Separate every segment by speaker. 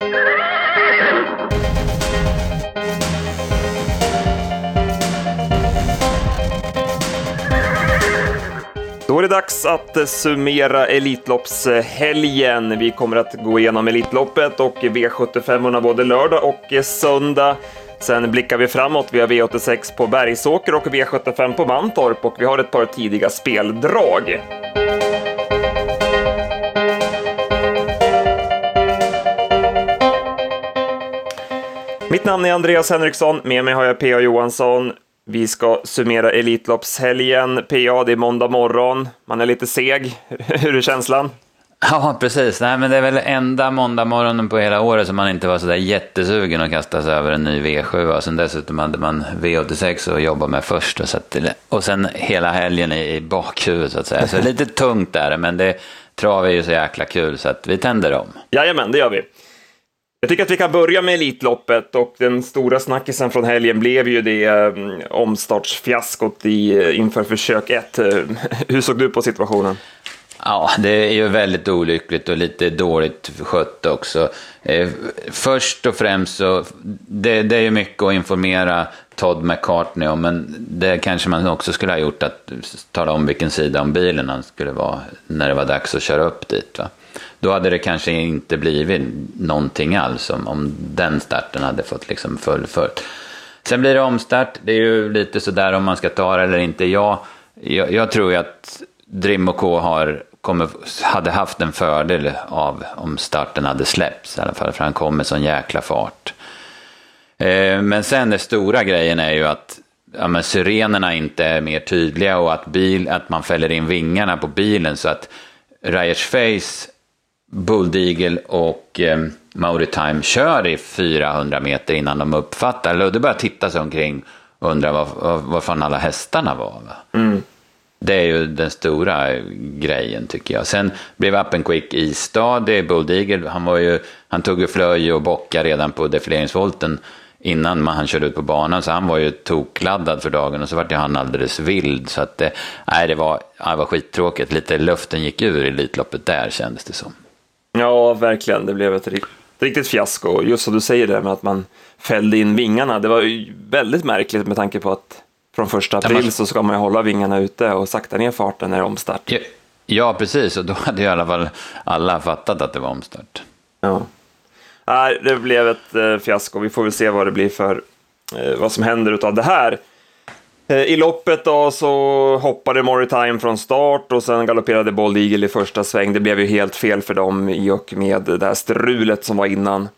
Speaker 1: Då är det dags att summera Elitloppshelgen. Vi kommer att gå igenom Elitloppet och V75 både lördag och söndag. Sen blickar vi framåt. Vi har V86 på Bergsåker och V75 på Mantorp och vi har ett par tidiga speldrag. Mitt namn är Andreas Henriksson, med mig har jag P.A. Johansson. Vi ska summera Elitloppshelgen. PA, det är måndag morgon. Man är lite seg. Hur är känslan?
Speaker 2: Ja, precis. Nej, men det är väl enda måndag morgonen på hela året som man inte var sådär jättesugen att kasta sig över en ny V7. Och sen dessutom hade man V86 att jobba med först. Och, så att, och sen hela helgen i bakhuvudet så att säga. Så lite tungt där, men det trav är ju så jäkla kul så att vi tänder om.
Speaker 1: Jajamän, det gör vi. Jag tycker att vi kan börja med Elitloppet och den stora snackisen från helgen blev ju det um, omstartsfiaskot i, eh, inför försök 1. Eh, hur såg du på situationen?
Speaker 2: Ja, det är ju väldigt olyckligt och lite dåligt skött också. Eh, först och främst så, det, det är ju mycket att informera Todd McCartney om, men det kanske man också skulle ha gjort att tala om vilken sida om bilen han skulle vara när det var dags att köra upp dit. Va? Då hade det kanske inte blivit någonting alls om, om den starten hade fått liksom fullföljt. Sen blir det omstart, det är ju lite sådär om man ska ta det eller inte. Jag, jag, jag tror ju att Drim och K har, kommer, hade haft en fördel av om starten hade släppts i alla fall, för han kom med sån jäkla fart. Eh, men sen den stora grejen är ju att ja, men syrenerna inte är mer tydliga och att, bil, att man fäller in vingarna på bilen så att Ryers Face Bull Deagle och eh, Time kör i 400 meter innan de uppfattar. Ludde börjar titta sig omkring och undrar var, var fan alla hästarna var. Mm. Det är ju den stora grejen tycker jag. Sen blev Up Quick istadig. Bull Deagle, han, var ju, han tog ju flöj och bocka redan på defileringsvolten innan man, han körde ut på banan. Så han var ju tokladdad för dagen och så vart han alldeles vild. Så att, nej, det, var, det var skittråkigt. Lite luften gick ur i Elitloppet där kändes det som.
Speaker 1: Ja, verkligen. Det blev ett riktigt fiasko. Just som du säger det med att man fällde in vingarna. Det var ju väldigt märkligt med tanke på att från första april så ska man ju hålla vingarna ute och sakta ner farten när det är omstart.
Speaker 2: Ja, ja, precis. Och då hade i alla fall alla fattat att det var omstart.
Speaker 1: Ja. Nej, det blev ett eh, fiasko. Vi får väl se vad det blir för eh, vad som händer av det här. Eh, I loppet då så hoppade Moritime från start och sen galopperade Bold Eagle i första sväng. Det blev ju helt fel för dem i och med det här strulet som var innan.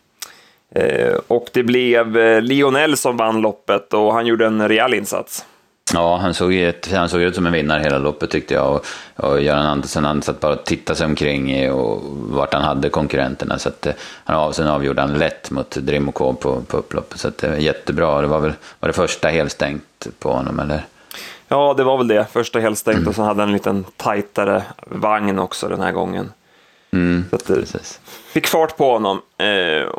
Speaker 1: Eh, och det blev eh, Lionel som vann loppet och han gjorde en rejäl insats.
Speaker 2: Ja, han såg, ett, han såg ut som en vinnare hela loppet tyckte jag. Och, och Göran Andersson han satt bara och tittade sig omkring och vart han hade konkurrenterna. Så att, han, sen avgjorde han lätt mot Drim K på, på upploppet. Så att, det var jättebra. Det var väl var det första helstängt på honom, eller?
Speaker 1: Ja, det var väl det. Första helstängt mm. och så hade han en liten tajtare vagn också den här gången.
Speaker 2: Mm,
Speaker 1: så att det precis. fick fart på honom. Eh,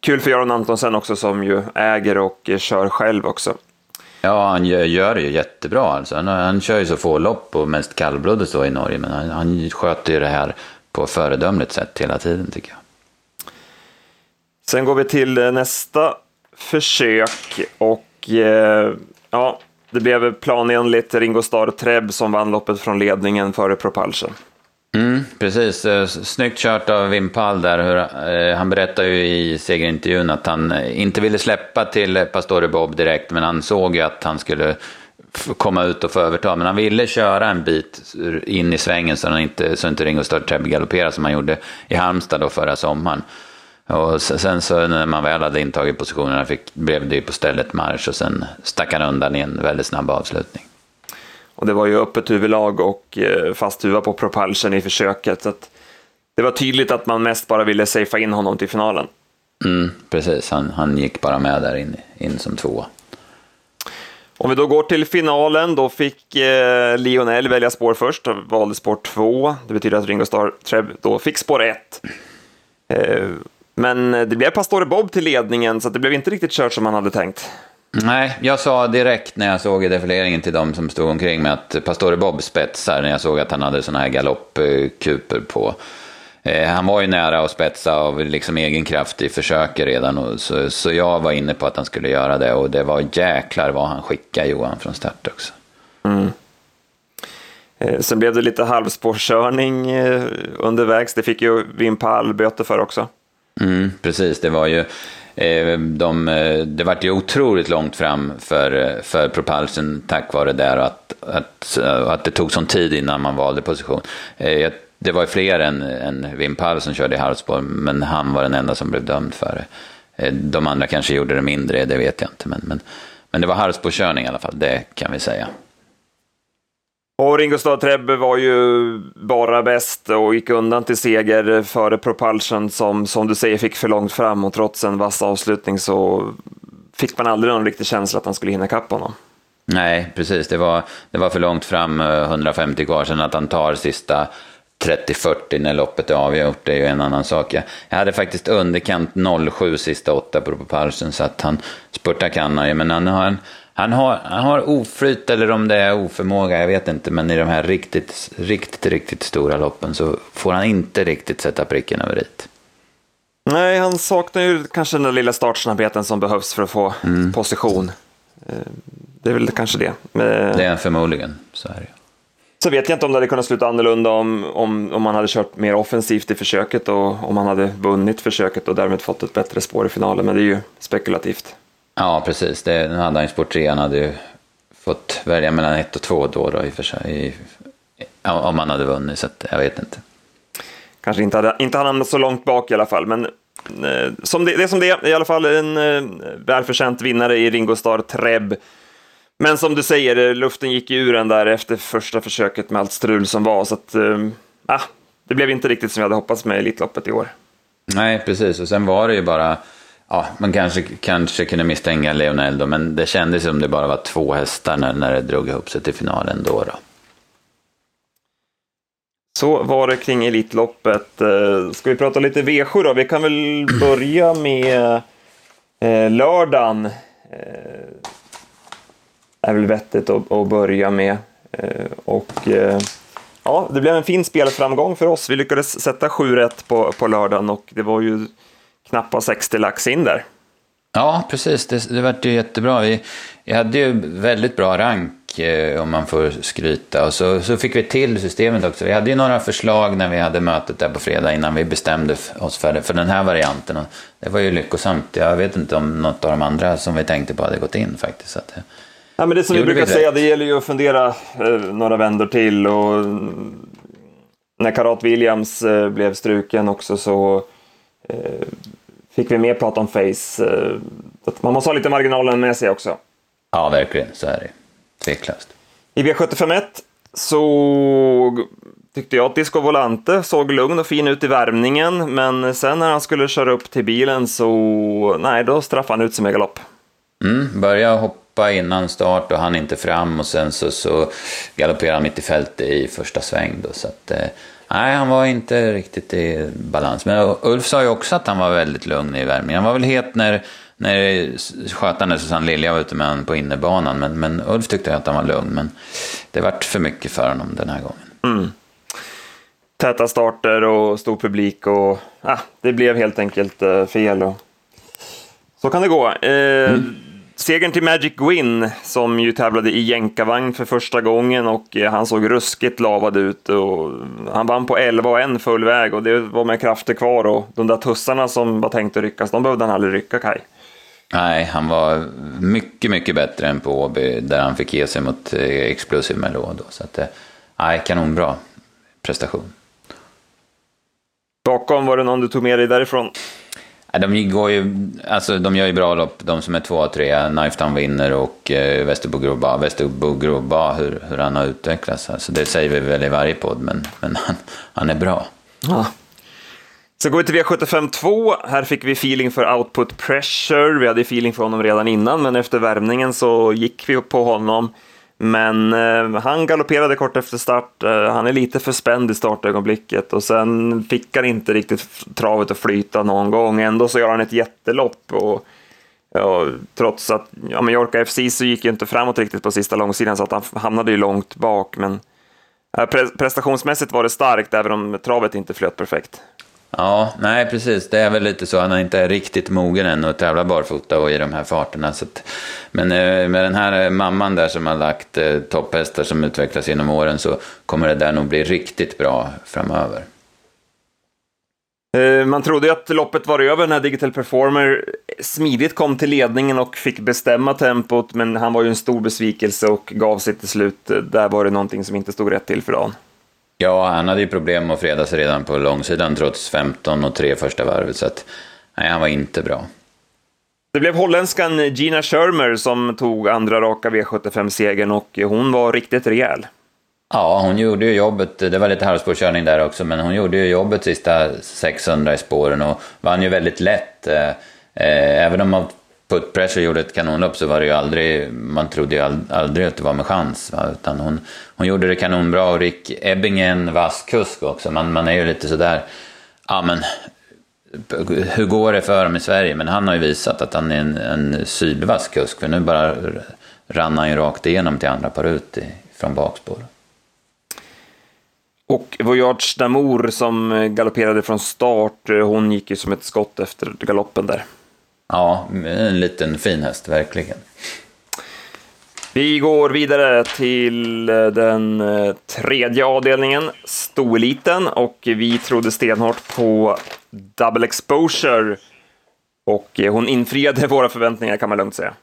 Speaker 1: kul för Göran Antonsen också som ju äger och kör själv också.
Speaker 2: Ja, han gör, gör det ju jättebra. Alltså. Han, han kör ju så få lopp och mest kallblodigt så i Norge, men han, han sköter ju det här på föredömligt sätt hela tiden tycker jag.
Speaker 1: Sen går vi till eh, nästa försök och eh, ja, det blev planenligt Ringo Starr Treb som vann loppet från ledningen före Propulsion.
Speaker 2: Mm, precis, eh, snyggt kört av Wimpal där. Hur, eh, han berättade ju i segerintervjun att han eh, inte ville släppa till eh, Pastore Bob direkt, men han såg ju att han skulle komma ut och få överta. Men han ville köra en bit in i svängen så, han inte, så inte Ringo Starr galopperade som han gjorde i Halmstad då förra sommaren. Och sen så när man väl hade intagit positionerna fick, blev det ju på stället marsch och sen stack han undan i en väldigt snabb avslutning.
Speaker 1: Och det var ju öppet huvudlag och eh, fast huva på propulsion i försöket. Så det var tydligt att man mest bara ville safea in honom till finalen.
Speaker 2: Mm, precis, han, han gick bara med där in, in som tvåa.
Speaker 1: Om vi då går till finalen, då fick eh, Lionel välja spår först och valde spår två. Det betyder att Ringo Starr Treb då fick spår ett. Eh, men det blev Pastore Bob till ledningen, så det blev inte riktigt kört som man hade tänkt.
Speaker 2: Nej, jag sa direkt när jag såg defileringen till de som stod omkring mig att Pastore Bob spetsar när jag såg att han hade sådana här galoppkuper på. Eh, han var ju nära att spetsa av liksom egen kraft i försöket redan. Och så, så jag var inne på att han skulle göra det. Och det var jäklar vad han skickade Johan från start också. Mm.
Speaker 1: Eh, sen blev det lite halvspårkörning eh, undervägs. Det fick ju Wimpal böter för också.
Speaker 2: Mm, precis, det var ju Eh, de, eh, det vart ju otroligt långt fram för, eh, för Propulsion tack vare det och att, att, att det tog sån tid innan man valde position. Det var fler än, än Wimpal som körde i halvspår, men han var den enda som blev dömd för det. De andra kanske gjorde det mindre, det vet jag inte. Men, men, men det var halvspårkörning i alla fall, det kan vi säga.
Speaker 1: Och Ringo Starr Trebbe var ju bara bäst och gick undan till seger före Propulsion som, som du säger, fick för långt fram och trots en vass avslutning så fick man aldrig någon riktig känsla att han skulle hinna kapp honom.
Speaker 2: Nej, precis. Det var, det var för långt fram, eh, 150 kvar, sen att han tar sista 30-40 när loppet är avgjort, det är ju en annan sak. Jag, jag hade faktiskt underkant 07 sista åtta på Propulsion, så att han spurtar kan han ju, men han har en han har, han har oflyt eller om det är oförmåga, jag vet inte. Men i de här riktigt, riktigt, riktigt stora loppen så får han inte riktigt sätta pricken över dit.
Speaker 1: Nej, han saknar ju kanske den där lilla startsnabbheten som behövs för att få mm. position. Eh, det är väl kanske det.
Speaker 2: Men... Det är förmodligen, så är det.
Speaker 1: Så vet jag inte om det hade kunnat sluta annorlunda om, om, om man hade kört mer offensivt i försöket och om man hade vunnit försöket och därmed fått ett bättre spår i finalen, men det är ju spekulativt.
Speaker 2: Ja, precis. Det, den hade han ju sport 3, han hade ju fått välja mellan 1 och 2 då, då i för sig, om han hade vunnit, så att, jag vet inte.
Speaker 1: Kanske inte hade, inte hade hamnat så långt bak i alla fall, men eh, som det, det är som det är, i alla fall en eh, välförtjänt vinnare i Ringo Starr Treb. Men som du säger, eh, luften gick ur den där efter första försöket med allt strul som var, så att eh, ah, det blev inte riktigt som jag hade hoppats med Elitloppet i år.
Speaker 2: Nej, precis, och sen var det ju bara Ja, man kanske, kanske kunde misstänka Leonel då, men det kändes som det bara var två hästar när, när det drog ihop sig till finalen då. då.
Speaker 1: Så var det kring Elitloppet. Eh, ska vi prata lite V7 då? Vi kan väl börja med eh, lördagen. Eh, är väl vettigt att, att börja med. Och ja, det blev en fin spelframgång för oss. Vi lyckades sätta 7 rätt på, på lördagen och det var ju knappt 60 lax in där.
Speaker 2: Ja, precis. Det, det vart ju jättebra. Vi, vi hade ju väldigt bra rank, eh, om man får skryta. Och så, så fick vi till systemet också. Vi hade ju några förslag när vi hade mötet där på fredag innan vi bestämde oss för, för den här varianten. Och det var ju lyckosamt. Jag vet inte om något av de andra som vi tänkte på hade gått in faktiskt. Så att,
Speaker 1: ja, men det som vi brukar säga, det gäller ju att fundera eh, några vändor till. Och när Karat Williams eh, blev struken också så eh, fick vi mer prata om Face. Eh, man måste ha lite marginalen med sig också.
Speaker 2: Ja, verkligen. Så är det. Tveklöst.
Speaker 1: I V751 så tyckte jag att Disco Volante såg lugn och fin ut i värmningen, men sen när han skulle köra upp till bilen så, nej, då straffade han ut sig med galopp.
Speaker 2: Mm, började hoppa innan start och han inte fram och sen så, så galopperade han mitt i fältet i första sväng då, så att eh, Nej, han var inte riktigt i balans. Men Ulf sa ju också att han var väldigt lugn i värmningen. Han var väl het när, när skötaren Susanne Lilja var ute med honom på innerbanan. Men, men Ulf tyckte att han var lugn. Men det vart för mycket för honom den här gången.
Speaker 1: Mm. Täta starter och stor publik och ah, det blev helt enkelt uh, fel. Och... Så kan det gå. Eh, mm. Segern till Magic Gwyn som ju tävlade i jänkarvagn för första gången och eh, han såg ruskigt lavad ut. Och han vann på 11 och en full väg och det var med krafter kvar och de där tussarna som var tänkt att ryckas, de behövde han aldrig rycka Kaj.
Speaker 2: Nej, han var mycket, mycket bättre än på Åby där han fick ge sig mot eh, Explosive Melod. Så att, eh, nej, kanonbra prestation.
Speaker 1: Bakom, var det någon du tog med dig därifrån?
Speaker 2: De, går ju, alltså, de gör ju bra lopp, de som är två och tre. Knifetown vinner och eh, Västerbo Groba, Västerbo Groba hur, hur han har utvecklats. Alltså, det säger vi väl i varje podd, men, men han, han är bra.
Speaker 1: Ja. Så går vi till V75 2. Här fick vi feeling för output pressure. Vi hade feeling för honom redan innan, men efter värmningen så gick vi på honom. Men eh, han galopperade kort efter start. Eh, han är lite för spänd i startögonblicket och sen fick han inte riktigt travet att flyta någon gång. Ändå så gör han ett jättelopp. Och, ja, trots att ja, Mallorca FC så gick ju inte framåt riktigt på sista långsidan så att han hamnade ju långt bak. Men eh, Prestationsmässigt var det starkt, även om travet inte flöt perfekt.
Speaker 2: Ja, nej precis. Det är väl lite så. Han är inte riktigt mogen än att tävla barfota och i de här farterna. Så att, men eh, med den här eh, mamman där som har lagt eh, topphästar som utvecklas genom åren så kommer det där nog bli riktigt bra framöver.
Speaker 1: Eh, man trodde ju att loppet var över när Digital Performer smidigt kom till ledningen och fick bestämma tempot, men han var ju en stor besvikelse och gav sig till slut. Där var det någonting som inte stod rätt till för dagen.
Speaker 2: Ja, han hade ju problem att freda sig redan på långsidan trots 15 och 3 första varvet, så att nej, han var inte bra.
Speaker 1: Det blev holländskan Gina Schirmer som tog andra raka V75-segern och hon var riktigt rejäl.
Speaker 2: Ja, hon gjorde ju jobbet. Det var lite halvspårkörning där också, men hon gjorde ju jobbet sista 600 i spåren och vann ju väldigt lätt. Eh, eh, även om man Put Pressure gjorde ett kanonlopp så var det ju aldrig, man trodde ju aldrig att det var med chans. Va? Utan hon, hon gjorde det kanonbra och Rick Ebbing är en vass kusk också. Man, man är ju lite sådär, ja men hur går det för dem i Sverige? Men han har ju visat att han är en, en sylvass kusk. För nu bara rann han ju rakt igenom till andra par ut från bakspår.
Speaker 1: Och Voyage Damour som galopperade från start, eh, hon gick ju som ett skott efter galoppen där.
Speaker 2: Ja, en liten fin häst, verkligen.
Speaker 1: Vi går vidare till eh, den eh, tredje avdelningen, stoeliten, och vi trodde stenhårt på Double Exposure. Och eh, hon infriade våra förväntningar kan man lugnt säga.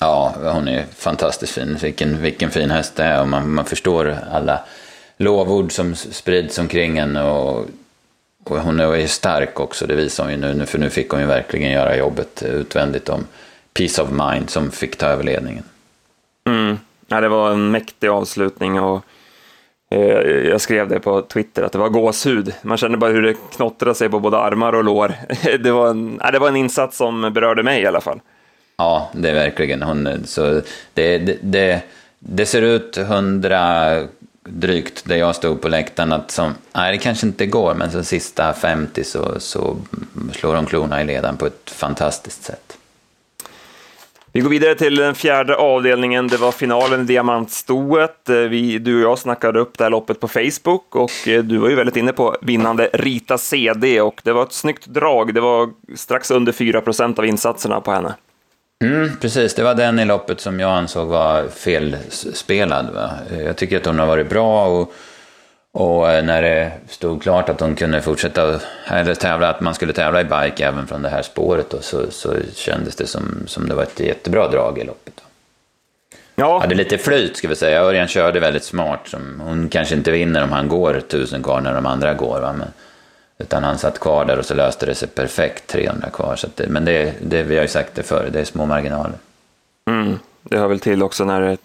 Speaker 2: Ja, hon är fantastiskt fin. Vilken, vilken fin häst det är och man, man förstår alla lovord som sprids omkring henne och och hon är stark också, det visar hon ju nu, för nu fick hon ju verkligen göra jobbet utvändigt om Peace of Mind som fick ta över ledningen.
Speaker 1: Mm. Ja, det var en mäktig avslutning och eh, jag skrev det på Twitter att det var gåshud. Man kände bara hur det knottrade sig på både armar och lår. Det var en, ja, det var en insats som berörde mig i alla fall.
Speaker 2: Ja, det är verkligen hon. Så det, det, det, det ser ut hundra drygt där jag stod på läktaren att som, nej det kanske inte går, men sen sista 50 så, så slår de klorna i ledan på ett fantastiskt sätt.
Speaker 1: Vi går vidare till den fjärde avdelningen. Det var finalen i diamantstoet. Eh, vi, du och jag snackade upp det här loppet på Facebook och eh, du var ju väldigt inne på vinnande Rita CD och det var ett snyggt drag. Det var strax under 4 procent av insatserna på henne.
Speaker 2: Mm, precis, det var den i loppet som jag ansåg var felspelad. Va? Jag tycker att hon har varit bra och, och eh, när det stod klart att hon kunde fortsätta, eller tävla, att man skulle tävla i bike även från det här spåret då, så, så kändes det som, som det var ett jättebra drag i loppet. Då. Ja. Hade lite flyt ska vi säga, Örjan körde väldigt smart. Som, hon kanske inte vinner om han går tusen kvar när de andra går. Va? Men, utan han satt kvar där och så löste det sig perfekt 300 kvar. Så det, men det, det, vi har ju sagt det förr, det är små marginaler.
Speaker 1: Mm, det hör väl till också när det är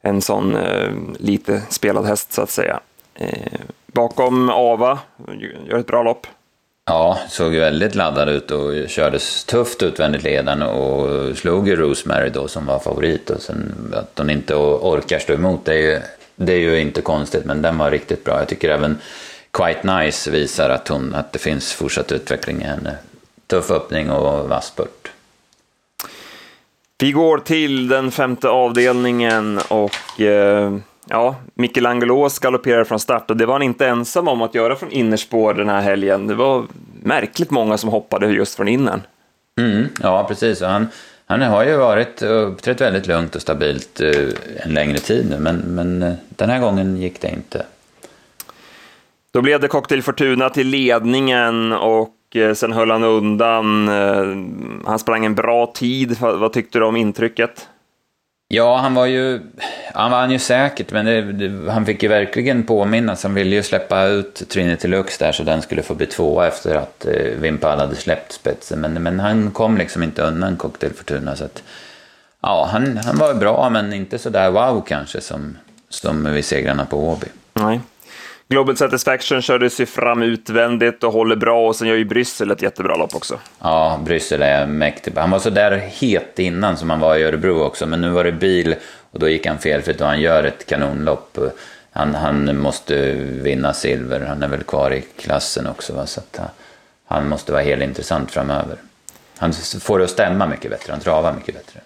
Speaker 1: en sån eh, lite spelad häst så att säga. Eh, bakom Ava, gör ett bra lopp.
Speaker 2: Ja, såg väldigt laddad ut och kördes tufft utvändigt ledan och slog ju Rosemary då som var favorit. Och sen att hon inte orkar stå emot, det är ju, det är ju inte konstigt, men den var riktigt bra. Jag tycker även Quite Nice visar att, hon, att det finns fortsatt utveckling i henne. Tuff öppning och vass spurt.
Speaker 1: Vi går till den femte avdelningen och eh, ja, Michelangelo galopperar från start och det var han inte ensam om att göra från innerspår den här helgen. Det var märkligt många som hoppade just från innern.
Speaker 2: Mm, ja, precis. Han, han har ju varit uppträtt väldigt lugnt och stabilt eh, en längre tid nu, men, men eh, den här gången gick det inte.
Speaker 1: Då blev det Cocktail Fortuna till ledningen och eh, sen höll han undan. Eh, han sprang en bra tid. Vad tyckte du om intrycket?
Speaker 2: Ja, han var ju, han vann ju säkert, men det, det, han fick ju verkligen påminnas. Han ville ju släppa ut Trinity Lux där så den skulle få bli tvåa efter att eh, Vimpal hade släppt spetsen. Men, men han kom liksom inte undan Cocktail Fortuna. Så att, ja, han, han var bra, men inte så där wow kanske som, som vid segrarna på Åby.
Speaker 1: Nej. Global Satisfaction körde sig fram utvändigt och håller bra och sen gör ju Bryssel ett jättebra lopp också.
Speaker 2: Ja, Bryssel är mäktig. Han var så där het innan som han var i Örebro också, men nu var det bil och då gick han felfritt och han gör ett kanonlopp. Han, han måste vinna silver, han är väl kvar i klassen också, va? så att han måste vara helt intressant framöver. Han får det att stämma mycket bättre, han travar mycket bättre.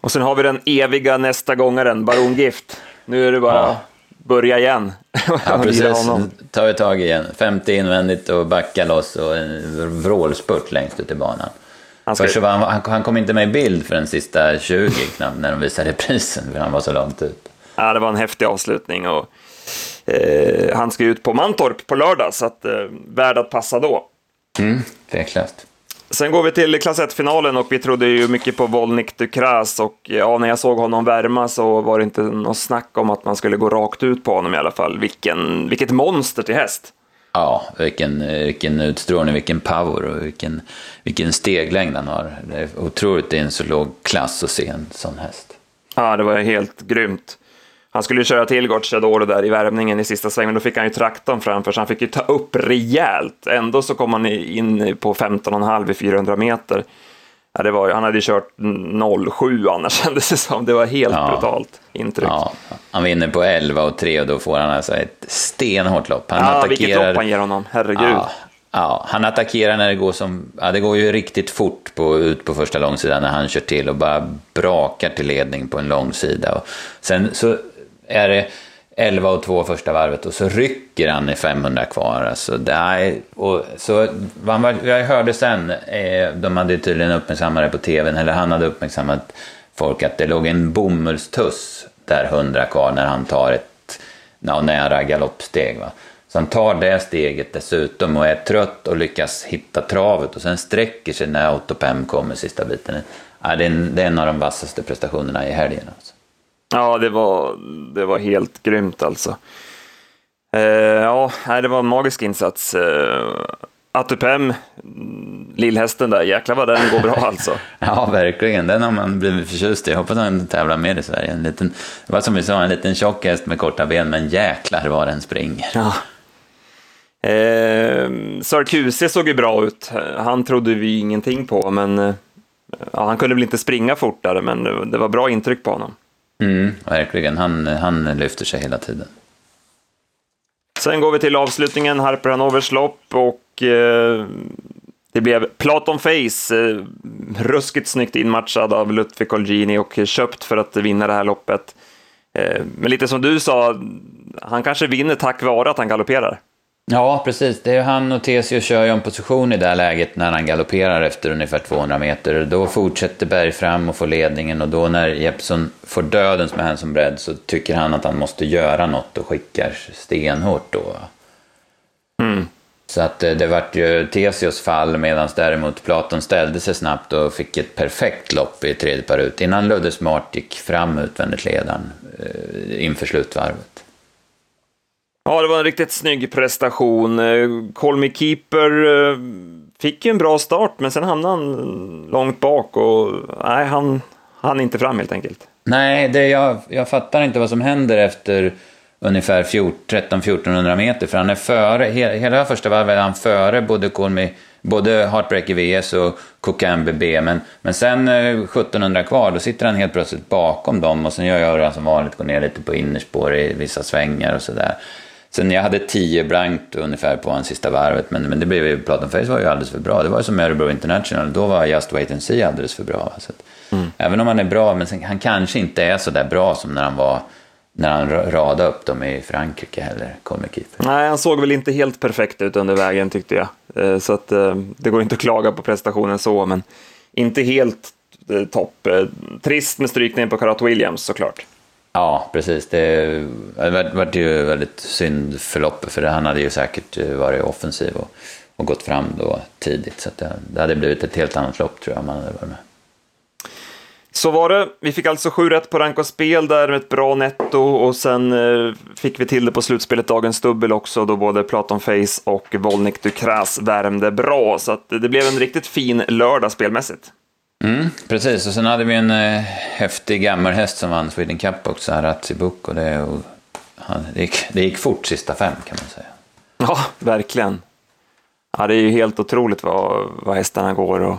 Speaker 1: Och sen har vi den eviga nästa gångaren, Baron Gift. Nu är det bara ja börja igen.
Speaker 2: Ja, precis. tar vi tag igen. 50 invändigt och backa loss och en vrålspurt längst ut i banan. Han, ska... var han, han, kom inte med i bild för den sista 20 knappt när de visade prisen, för han var så långt ut.
Speaker 1: Ja, det var en häftig avslutning och eh, han ska ut på Mantorp på lördag, så att, eh, värd att passa då.
Speaker 2: Mm, tveklöst.
Speaker 1: Sen går vi till klass 1-finalen och vi trodde ju mycket på Volnik Dukras och ja, när jag såg honom värma så var det inte något snack om att man skulle gå rakt ut på honom i alla fall. Vilken, vilket monster till häst!
Speaker 2: Ja, vilken, vilken utstrålning, vilken power och vilken, vilken steglängd han har. Det är otroligt i en så låg klass att se en sån häst.
Speaker 1: Ja, det var helt grymt. Han skulle ju köra till Gocciadoro där i värmningen i sista svängen, då fick han ju traktorn framför så han fick ju ta upp rejält. Ändå så kom han in på 15,5 i 400 meter. Ja, det var, han hade ju kört 07 annars kändes det som. Det var helt ja. brutalt intryck. Ja.
Speaker 2: Han vinner på 11 och 3 och då får han alltså ett stenhårt lopp. Han
Speaker 1: ja, attackerar... vilket lopp han ger honom, herregud.
Speaker 2: Ja. Ja, han attackerar när det går som, ja det går ju riktigt fort på, ut på första långsidan när han kör till och bara brakar till ledning på en långsida. Och sen så är det 11 och 2 första varvet och så rycker han i 500 kvar. Alltså, där, och, så, jag hörde sen, eh, de hade tydligen uppmärksammat det på tvn, eller han hade uppmärksammat folk att det låg en bomullstuss där 100 kvar när han tar ett ja, nära galoppsteg. Va? Så han tar det steget dessutom och är trött och lyckas hitta travet och sen sträcker sig när Autopem kommer sista biten. Ja, det, är en, det är en av de vassaste prestationerna i helgen. Alltså.
Speaker 1: Ja, det var, det var helt grymt alltså. Eh, ja, det var en magisk insats. Eh, Atupem, lillhästen där, jäklar vad den går bra alltså.
Speaker 2: ja, verkligen. Den har man blivit förtjust i. Jag hoppas den tävlar mer i Sverige. En liten, det var som vi sa, en liten tjock häst med korta ben, men jäklar vad den springer.
Speaker 1: Ja. Eh, Sarkuse såg ju bra ut. Han trodde vi ingenting på, men eh, ja, han kunde väl inte springa fortare, men det var bra intryck på honom.
Speaker 2: Mm, verkligen, han, han lyfter sig hela tiden.
Speaker 1: Sen går vi till avslutningen, Harper Hanovers lopp och eh, det blev Platon Face, eh, ruskigt snyggt inmatchad av Lutfi Colgini och köpt för att vinna det här loppet. Eh, men lite som du sa, han kanske vinner tack vare att han galopperar.
Speaker 2: Ja, precis. Det är han och Tesio kör ju en position i det här läget när han galopperar efter ungefär 200 meter. Då fortsätter Berg fram och får ledningen och då när Jeppson får dödens med som bredd så tycker han att han måste göra något och skickar stenhårt då. Mm. Så att det, eh, det vart ju Tesios fall medan däremot Platon ställde sig snabbt och fick ett perfekt lopp i tredje par ut innan Ludde Smart gick fram utvändigt ledaren eh, inför slutvarvet.
Speaker 1: Ja, det var en riktigt snygg prestation. Eh, Call Me Keeper eh, fick ju en bra start, men sen hamnade han långt bak och nej, han hann inte fram helt enkelt.
Speaker 2: Nej, det jag, jag fattar inte vad som händer efter ungefär 13-1400 meter, för han är före, hela första varvet är han före både Call Me både Heartbreaker VS och Cocan BB, men, men sen eh, 1700 kvar, då sitter han helt plötsligt bakom dem och sen gör jag som vanligt, går ner lite på innerspår i vissa svängar och sådär. Sen jag hade 10 blankt ungefär på hans sista varvet, men, men det blev ju, Platon Face var ju alldeles för bra. Det var ju som Örebro International, då var Just Wait and See alldeles för bra. Så att, mm. Även om han är bra, men sen, han kanske inte är så där bra som när han var när han radade upp dem i Frankrike heller, Keeper.
Speaker 1: Nej, han såg väl inte helt perfekt ut under vägen tyckte jag. Eh, så att eh, det går inte att klaga på prestationen så, men inte helt eh, topp. Trist med strykningen på Karat Williams såklart.
Speaker 2: Ja, precis. Det, det var ju väldigt synd för för han hade ju säkert eh, varit offensiv och, och gått fram då tidigt. Så det, det, hade blivit ett helt annat lopp tror jag om han hade varit med.
Speaker 1: Så var det. Vi fick alltså sju rätt på rank och spel där med ett bra netto och sen eh, fick vi till det på slutspelet Dagens Dubbel också då både Platon Face och Volnik Dukras värmde bra. Så att det blev en riktigt fin lördag spelmässigt.
Speaker 2: Mm, precis, och sen hade vi en eh, häftig gammelhäst som vann Sweden Cup också, Ratsibuk. Och det, och han, det, gick, det gick fort sista fem kan man säga.
Speaker 1: Ja, verkligen. Ja, det är ju helt otroligt vad, vad hästarna går. Och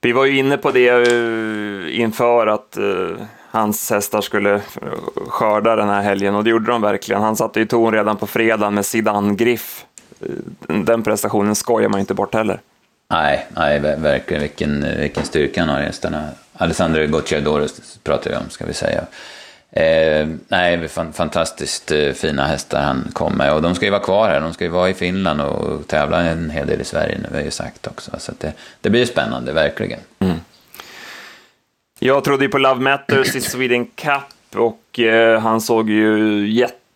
Speaker 1: vi var ju inne på det uh, inför att uh, hans hästar skulle skörda den här helgen och det gjorde de verkligen. Han satte ju ton redan på fredagen med Sidan Griff. Eh, den prestationen skojar man inte bort heller.
Speaker 2: Nej, nej verkligen vilken, vilken styrka han har hästarna. Alessandro Gocciadoro pratar vi om, ska vi säga. Eh, nej, fantastiskt eh, fina hästar han kom med. Och de ska ju vara kvar här. De ska ju vara i Finland och tävla en hel del i Sverige nu, har jag ju sagt också. Så det, det blir spännande, verkligen. Mm.
Speaker 1: Jag trodde ju på Love Matters i Sweden Cup och eh, han såg ju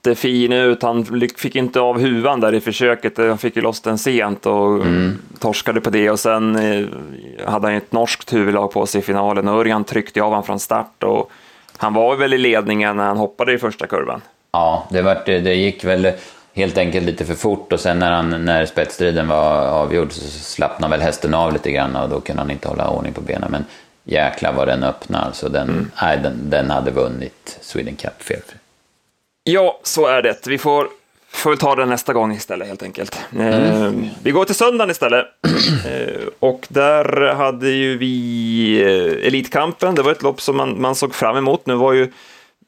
Speaker 1: jättefin ut. Han fick inte av huvan där i försöket. Han fick ju loss den sent och mm. torskade på det. Och sen eh, hade han ett norskt huvudlag på sig i finalen. Örjan tryckte av honom från start. Och han var väl i ledningen när han hoppade i första kurvan.
Speaker 2: Ja, det, var, det gick väl helt enkelt lite för fort och sen när, han, när spetsstriden var avgjord så slappnade väl hästen av lite grann och då kunde han inte hålla ordning på benen. Men jäklar vad den öppnade alltså. Den, mm. nej, den, den hade vunnit Sweden Cup felfri.
Speaker 1: Ja, så är det. Vi får, får ta den nästa gång istället helt enkelt. Mm. Eh, vi går till söndagen istället. eh, och där hade ju vi eh, Elitkampen. Det var ett lopp som man, man såg fram emot. Nu var ju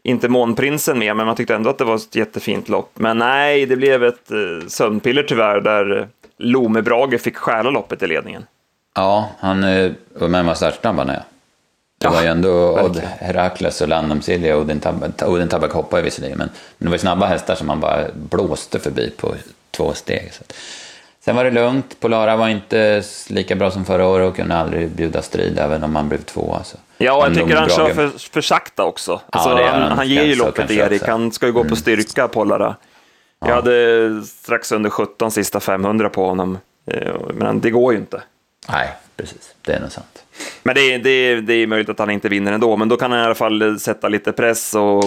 Speaker 1: inte Månprinsen med, men man tyckte ändå att det var ett jättefint lopp. Men nej, det blev ett eh, sömnpiller tyvärr, där Lome Brage fick stjäla loppet i ledningen.
Speaker 2: Ja, han eh, var med var startsnabb han är. Det var ju ändå Odd Herakles och Landam Silja och Odin, Tab Odin Tabak hoppade visserligen, men, men det var snabba hästar som man bara blåste förbi på två steg. Så. Sen var det lugnt, Polara var inte lika bra som förra året och kunde aldrig bjuda strid även om man blev två. Alltså.
Speaker 1: Ja, jag tycker han kör för, för sakta också. Alltså, ja, han, han ger ju loppet till Erik, han ska ju gå mm. på styrka, Polara. Jag ja. hade strax under 17 sista 500 på honom, eh, men det går ju inte.
Speaker 2: Nej, precis. Det är nog sant.
Speaker 1: Men det är, det, är, det är möjligt att han inte vinner ändå, men då kan han i alla fall sätta lite press och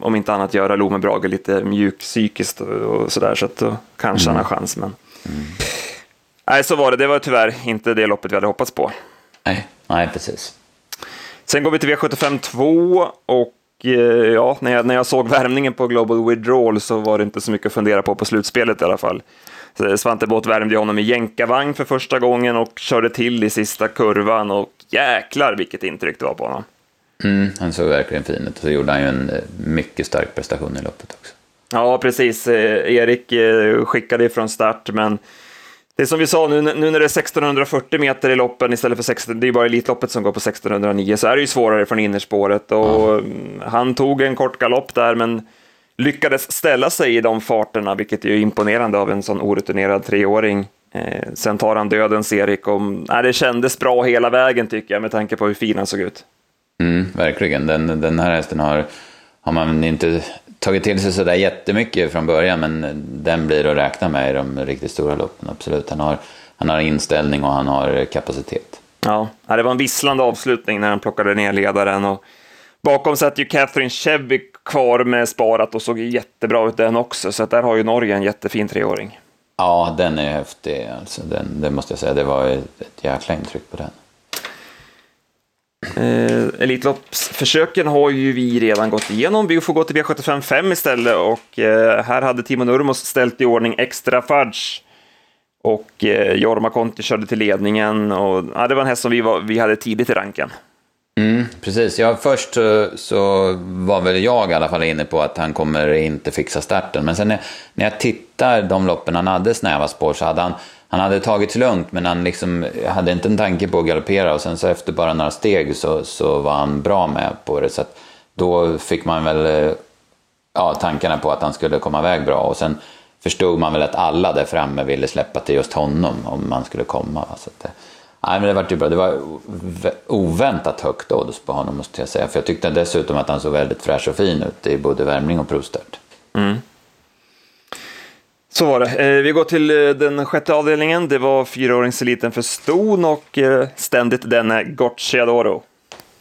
Speaker 1: om inte annat göra Lome Brage lite mjuk psykiskt och sådär, så att då kanske mm. han har chans. Men... Mm. Nej, så var det. Det var tyvärr inte det loppet vi hade hoppats på.
Speaker 2: Nej, nej precis.
Speaker 1: Sen går vi till V75 2 och eh, ja, när jag, när jag såg värmningen på Global Withdrawal så var det inte så mycket att fundera på på slutspelet i alla fall. Svante Båth värmde honom i jänkarvagn för första gången och körde till i sista kurvan och jäklar vilket intryck det var på honom.
Speaker 2: Mm, han såg verkligen fin ut och så gjorde han ju en eh, mycket stark prestation i loppet också.
Speaker 1: Ja, precis. Eh, Erik eh, skickade ifrån start, men det är som vi sa, nu, nu när det är 1640 meter i loppen istället för 16, det är bara Elitloppet som går på 1609, så är det ju svårare från innerspåret. Och ja. Han tog en kort galopp där, men lyckades ställa sig i de farterna, vilket är imponerande av en sån orutinerad treåring. Eh, sen tar han dödens Erik och nej, det kändes bra hela vägen tycker jag med tanke på hur fin han såg ut.
Speaker 2: Mm, verkligen, den, den här hästen har, har man inte tagit till sig sådär jättemycket från början men den blir att räkna med i de riktigt stora loppen, absolut. Han har, han har inställning och han har kapacitet.
Speaker 1: Ja, det var en visslande avslutning när han plockade ner ledaren. Och bakom satt ju Catherine Chevy kvar med sparat och såg jättebra ut den också, så där har ju Norge en jättefin treåring.
Speaker 2: Ja, den är häftig. Alltså, den, det måste jag säga, det var ett, ett jäkla intryck på den.
Speaker 1: Eh, Elitloppsförsöken har ju vi redan gått igenom. Vi får gå till V75 5 istället och eh, här hade Timo Nurmos ställt i ordning extra fudge. Och eh, Jorma Konti körde till ledningen och ja, det var en häst som vi, var, vi hade tidigt i ranken.
Speaker 2: Mm, precis, ja, först så, så, var väl jag i alla fall inne på att han kommer inte fixa starten. Men sen när, när jag tittar de loppen han hade snäva spår så hade han, han hade tagit lugnt men han liksom hade inte en tanke på att galoppera och sen så efter bara några steg så, så var han bra med på det. Så att då fick man väl eh, ja, tankarna på att han skulle komma iväg bra och sen förstod man väl att alla där framme ville släppa till just honom om man skulle komma. Så att, eh, Nej, men det var ju bra. Det var oväntat högt odds på honom måste jag säga. För jag tyckte dessutom att han såg väldigt fräsch och fin ut i både värmning och provstart. Mm.
Speaker 1: Så var det. Eh, vi går till eh, den sjätte avdelningen. Det var fyraåringseliten för ston och eh, ständigt denne Gocciadoro.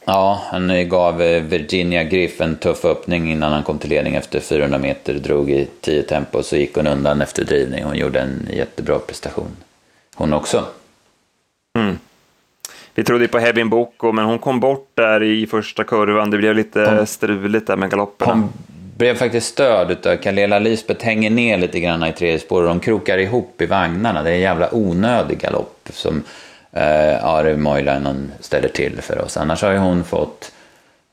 Speaker 2: Ja, han gav Virginia Griff en tuff öppning innan han kom till ledning efter 400 meter, drog i 10 tempo och så gick hon undan efter drivning. Hon gjorde en jättebra prestation. Hon också.
Speaker 1: Mm. Vi trodde på Hebin Boko, men hon kom bort där i första kurvan. Det blev lite hon, struligt där med galopperna.
Speaker 2: Hon blev faktiskt störd av Kalela Lisbeth hänger ner lite grann i tredje spår och de krokar ihop i vagnarna. Det är en jävla onödig galopp som eh, Ari Moilainen ställer till för oss. Annars har ju hon fått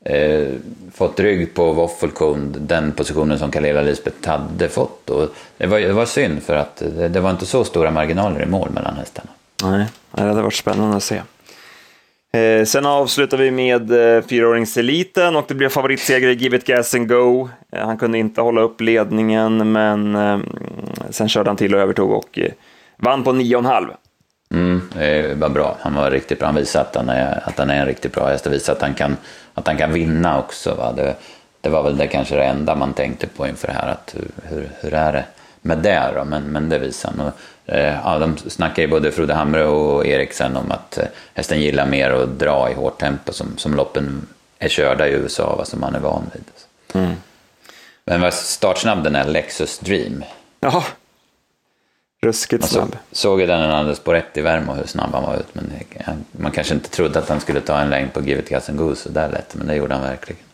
Speaker 2: eh, fått rygg på Woffelkund, den positionen som Kalela Lisbeth hade fått. Och det, var, det var synd för att det, det var inte så stora marginaler i mål mellan hästarna.
Speaker 1: Nej, det hade varit spännande att se. Eh, sen avslutar vi med eh, fyraåringseliten och det blev favoritseger i Give It Gas and Go. Eh, han kunde inte hålla upp ledningen, men eh, sen körde han till och övertog och eh, vann på 9,5.
Speaker 2: Mm, det var bra. Han var riktigt bra. Han visade att han är, att han är en riktigt bra häst. och visade att han kan, att han kan vinna också. Va? Det, det var väl det kanske det enda man tänkte på inför det här. Att hur, hur är det med det då? Men, men det visade han. Och, ja, de snackar ju både Frode Hamre och Eriksen om att eh, hästen gillar mer att dra i hårt tempo som, som loppen är körda i USA, vad som man är van vid. Mm. Men vad startsnabb den är, Lexus Dream.
Speaker 1: Ja, ruskigt snabb.
Speaker 2: Så, såg ju den när spår 1 i Värmo hur snabb han var ut. Men man kanske inte trodde att han skulle ta en längd på Give It Gas and Goose så där lätt, men det gjorde han verkligen.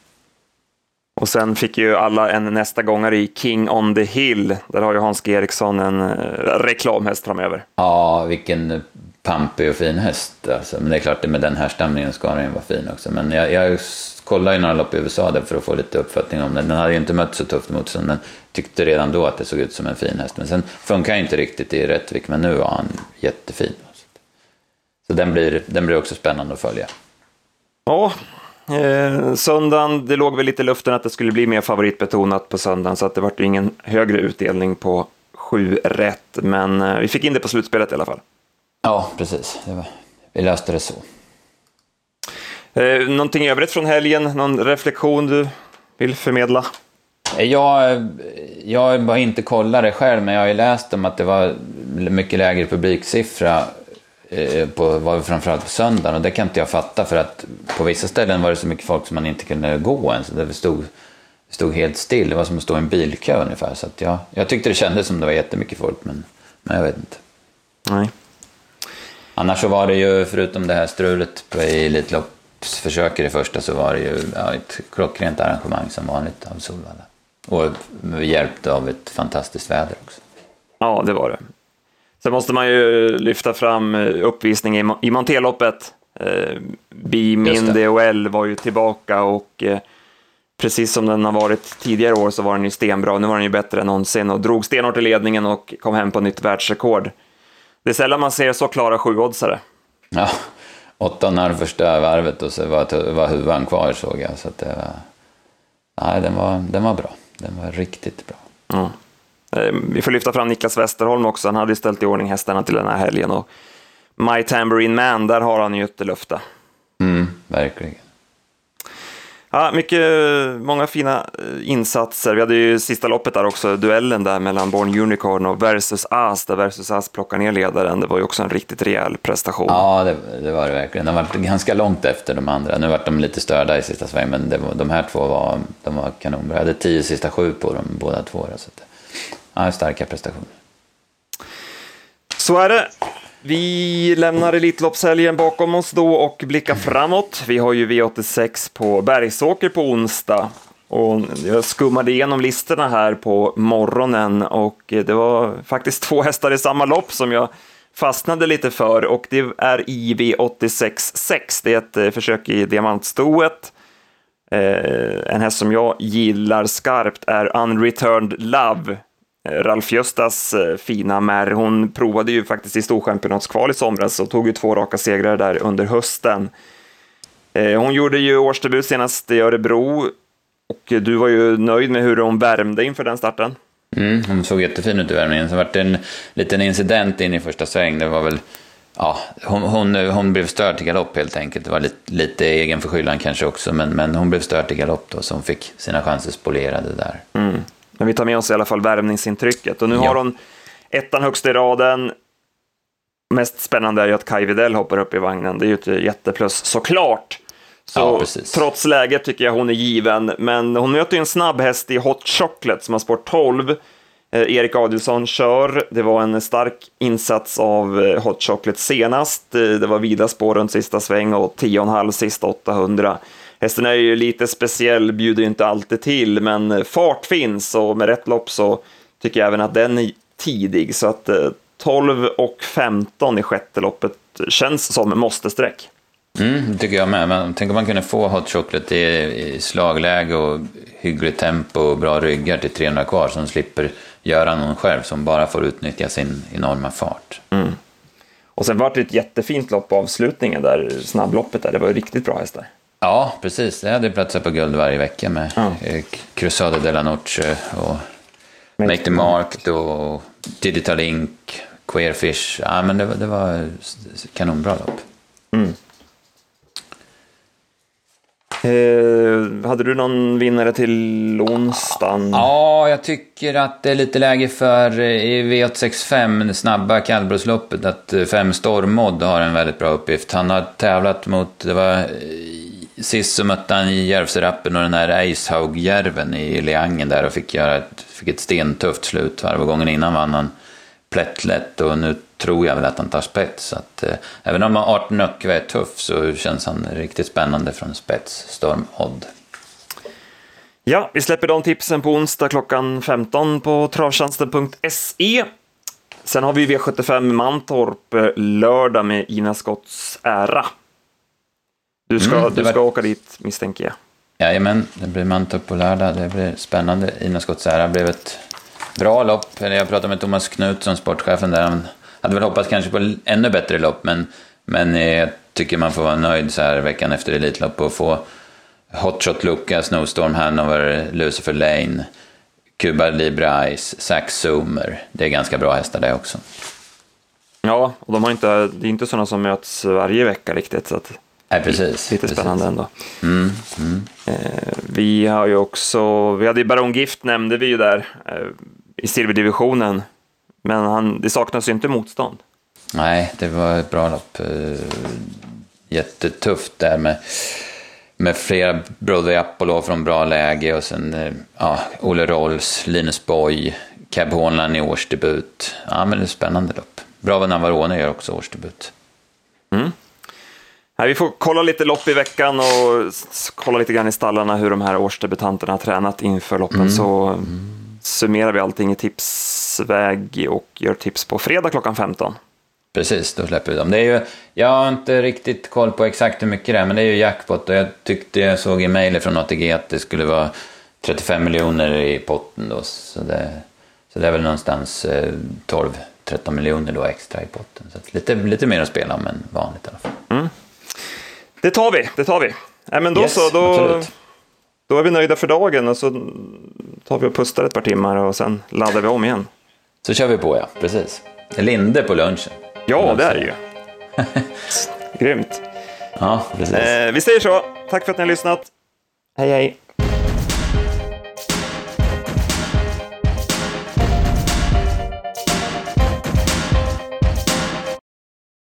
Speaker 1: Och sen fick ju alla en nästa gångare i King on the Hill. Där har ju Hans G. Eriksson en uh, reklamhäst framöver.
Speaker 2: Ja, vilken pampig och fin häst. Alltså. Men det är klart, det med den här stämningen ska den ju vara fin också. Men jag, jag kollade ju några lopp i USA där för att få lite uppfattning om den. Den hade ju inte mött så tufft motstånd, men tyckte redan då att det såg ut som en fin häst. Men sen funkar ju inte riktigt i Rättvik, men nu var han jättefin. Så den blir, den blir också spännande att följa.
Speaker 1: Ja, Eh, söndagen, det låg väl lite i luften att det skulle bli mer favoritbetonat på söndagen, så att det vart ingen högre utdelning på sju rätt, men eh, vi fick in det på slutspelet i alla fall.
Speaker 2: Ja, precis. Var, vi löste det så.
Speaker 1: Eh, någonting övrigt från helgen? Någon reflektion du vill förmedla?
Speaker 2: Jag, jag har inte kollat det själv, men jag har ju läst om att det var mycket lägre publiksiffra Eh, på, var framförallt på söndagen och det kan inte jag fatta för att på vissa ställen var det så mycket folk som man inte kunde gå ens. Det stod, stod helt still, det var som att stå i en bilkö ungefär. Så jag, jag tyckte det kändes som det var jättemycket folk men, men jag vet inte.
Speaker 1: Nej.
Speaker 2: Annars så var det ju, förutom det här strulet på Elitloppsförsök i det första, så var det ju ja, ett klockrent arrangemang som vanligt av Solvalla. Och hjälpt av ett fantastiskt väder också.
Speaker 1: Ja, det var det. Sen måste man ju lyfta fram eh, uppvisningen i Monteloppet. Eh, Bimin DOL var ju tillbaka och eh, precis som den har varit tidigare år så var den ju stenbra. Nu var den ju bättre än någonsin och drog stenhårt i ledningen och kom hem på nytt världsrekord. Det är sällan man ser så klara sjuoddsare.
Speaker 2: Ja, åtta när första varvet och så var, var huvan kvar såg jag. Så det var, nej, den, var, den var bra. Den var riktigt bra.
Speaker 1: Mm. Ehm, vi får lyfta fram Niklas Westerholm också, han hade ju ställt i ordning hästarna till den här helgen. Och My Tambourine Man, där har han ju ett lufta.
Speaker 2: Mm, verkligen.
Speaker 1: Ja, mycket, många fina eh, insatser. Vi hade ju sista loppet där också, duellen där mellan Born Unicorn och Versus As, där Versus As plockar ner ledaren. Det var ju också en riktigt rejäl prestation.
Speaker 2: Ja, det, det var det verkligen. De var ganska långt efter de andra. Nu vart de lite störda i sista svängen, men det de här två var, de var kanonbra. Jag hade tio sista sju på dem båda två. Så det, Ja, starka prestationer.
Speaker 1: Så är det. Vi lämnar Elitloppshelgen bakom oss då och blickar framåt. Vi har ju V86 på Bergsåker på onsdag. Och jag skummade igenom listorna här på morgonen och det var faktiskt två hästar i samma lopp som jag fastnade lite för och det är IV86.6. Det är ett eh, försök i diamantstoet. Eh, en häst som jag gillar skarpt är Unreturned Love Ralf Göstas eh, fina mär, hon provade ju faktiskt i Storchampionatskval i somras och tog ju två raka segrar där under hösten. Eh, hon gjorde ju årsdebut senast i Örebro och du var ju nöjd med hur hon värmde inför den starten.
Speaker 2: Mm, hon såg jättefin ut i värmningen. Sen var det en liten incident in i första sväng. Det var väl, ja, hon, hon, hon blev störd till galopp helt enkelt. Det var lite, lite egen förskyllan kanske också, men, men hon blev störd till galopp då, så hon fick sina chanser spolierade där.
Speaker 1: Mm. Men vi tar med oss i alla fall värvningsintrycket. Och nu ja. har hon ettan högst i raden. Mest spännande är ju att Kai Widell hoppar upp i vagnen. Det är ju ett jätteplus såklart. Så ja, trots läget tycker jag hon är given. Men hon möter ju en snabb häst i Hot Chocolate som har spår 12. Eh, Erik Adielsson kör. Det var en stark insats av eh, Hot Chocolate senast. Eh, det var vida spår runt sista sväng och 10,5 sista 800. Hästen är ju lite speciell, bjuder ju inte alltid till, men fart finns och med rätt lopp så tycker jag även att den är tidig. Så att 12 eh, och 15 i sjätte loppet känns som måste-streck.
Speaker 2: Mm, tycker jag med. Men tänk om man kunde få Hot Chocolate i, slagläge och hyggligt tempo och bra ryggar till 300 kvar som slipper göra någon själv som bara får utnyttja sin enorma fart.
Speaker 1: Mm. Och sen var det ett jättefint lopp på avslutningen där, snabbloppet där. Det var riktigt bra hästar.
Speaker 2: Ja, precis. Det hade platsat på guld varje vecka med
Speaker 1: Ja.
Speaker 2: eh, Cruzado de la Noche och Make the Mark och Digital Ink, Queerfish. Ja, men det, var- det var kanonbra lopp.
Speaker 1: Eh, hade du någon vinnare till onsdagen?
Speaker 2: Ja, jag tycker att det är lite läge för eh, i V865, det snabba kallblodsloppet, att eh, fem Stormod har en väldigt bra uppgift. Han har tävlat mot, det var sist så mötte han Järvsörappen och den här Eishaugjärven i Leangen där och fick göra ett, fick ett stentufft slut. Varje gången innan vann han plättlätt och nu tror jag väl att han tar spets. Så att, eh, även om Arten Öckve är tuff så känns han riktigt spännande från spets, Storm Odd.
Speaker 1: Ja, vi släpper de tipsen på onsdag klockan 15 på travtjänsten.se. Sen har vi V75 Mantorp eh, lördag med Ina Scotts ära. Du ska,
Speaker 2: Mm,
Speaker 1: du
Speaker 2: var-
Speaker 1: ska åka dit misstänker jag.
Speaker 2: Jajamän, det blir Mantorp på lördag. Det blir spännande. Ina Skottsära blev ett bra lopp. Jag pratade med Thomas Knutsson, sportchefen där. Han hade väl hoppats kanske på ännu bättre lopp, men, men jag tycker man får vara nöjd så här veckan efter Elitlopp och få Hotshot Luca, Snowstorm Hanover, Lucifer Lane, Cuba Libre Ice, Sax Zoomer. Det är ganska bra hästar det också.
Speaker 1: Ja, och de har inte, det är inte sådana som möts varje vecka riktigt, så att
Speaker 2: Nej, precis.
Speaker 1: lite
Speaker 2: precis.
Speaker 1: spännande ändå.
Speaker 2: Mm, mm.
Speaker 1: Eh, vi har ju också, vi hade ju Baron Gift nämnde vi ju där eh, i silverdivisionen, men han, det saknas ju inte motstånd.
Speaker 2: Nej, det var ett bra lopp. Eh, Jättetufft där med, med flera Broadway Apollo från bra läge och sen eh, ja, Olle Rolls, Linus Boy, Cab Hånland i årsdebut. Ja, men det är ett spännande lopp. Bra vad Navarone gör också årsdebut.
Speaker 1: Nej, vi får kolla lite lopp i veckan och kolla lite grann i stallarna hur de här årsdebutanterna har tränat inför loppen. Så mm, summerar vi allting i tipsväg och gör tips på fredag klockan 15.
Speaker 2: Precis, då släpper vi dem. Det är ju, jag har inte riktigt koll på exakt hur mycket det är, men det är ju jackpot och jag tyckte jag såg i mejl från ATG att det skulle vara 35 miljoner i potten då, så det, så det är väl någonstans eh, 12-13 miljoner då extra i potten. Så lite, lite mer att spela om än vanligt i alla fall.
Speaker 1: Det tar vi, det tar vi. Nej, men då
Speaker 2: Yes,
Speaker 1: så, då,
Speaker 2: absolut.
Speaker 1: då är vi nöjda för dagen och så tar vi och pustar ett par timmar och sen laddar vi om igen.
Speaker 2: Så kör vi på ja, precis. Linde på lunchen.
Speaker 1: Ja, det är det ju. Grymt.
Speaker 2: Ja, precis.
Speaker 1: Eh, vi säger så. Tack för att ni har lyssnat. Hej, hej.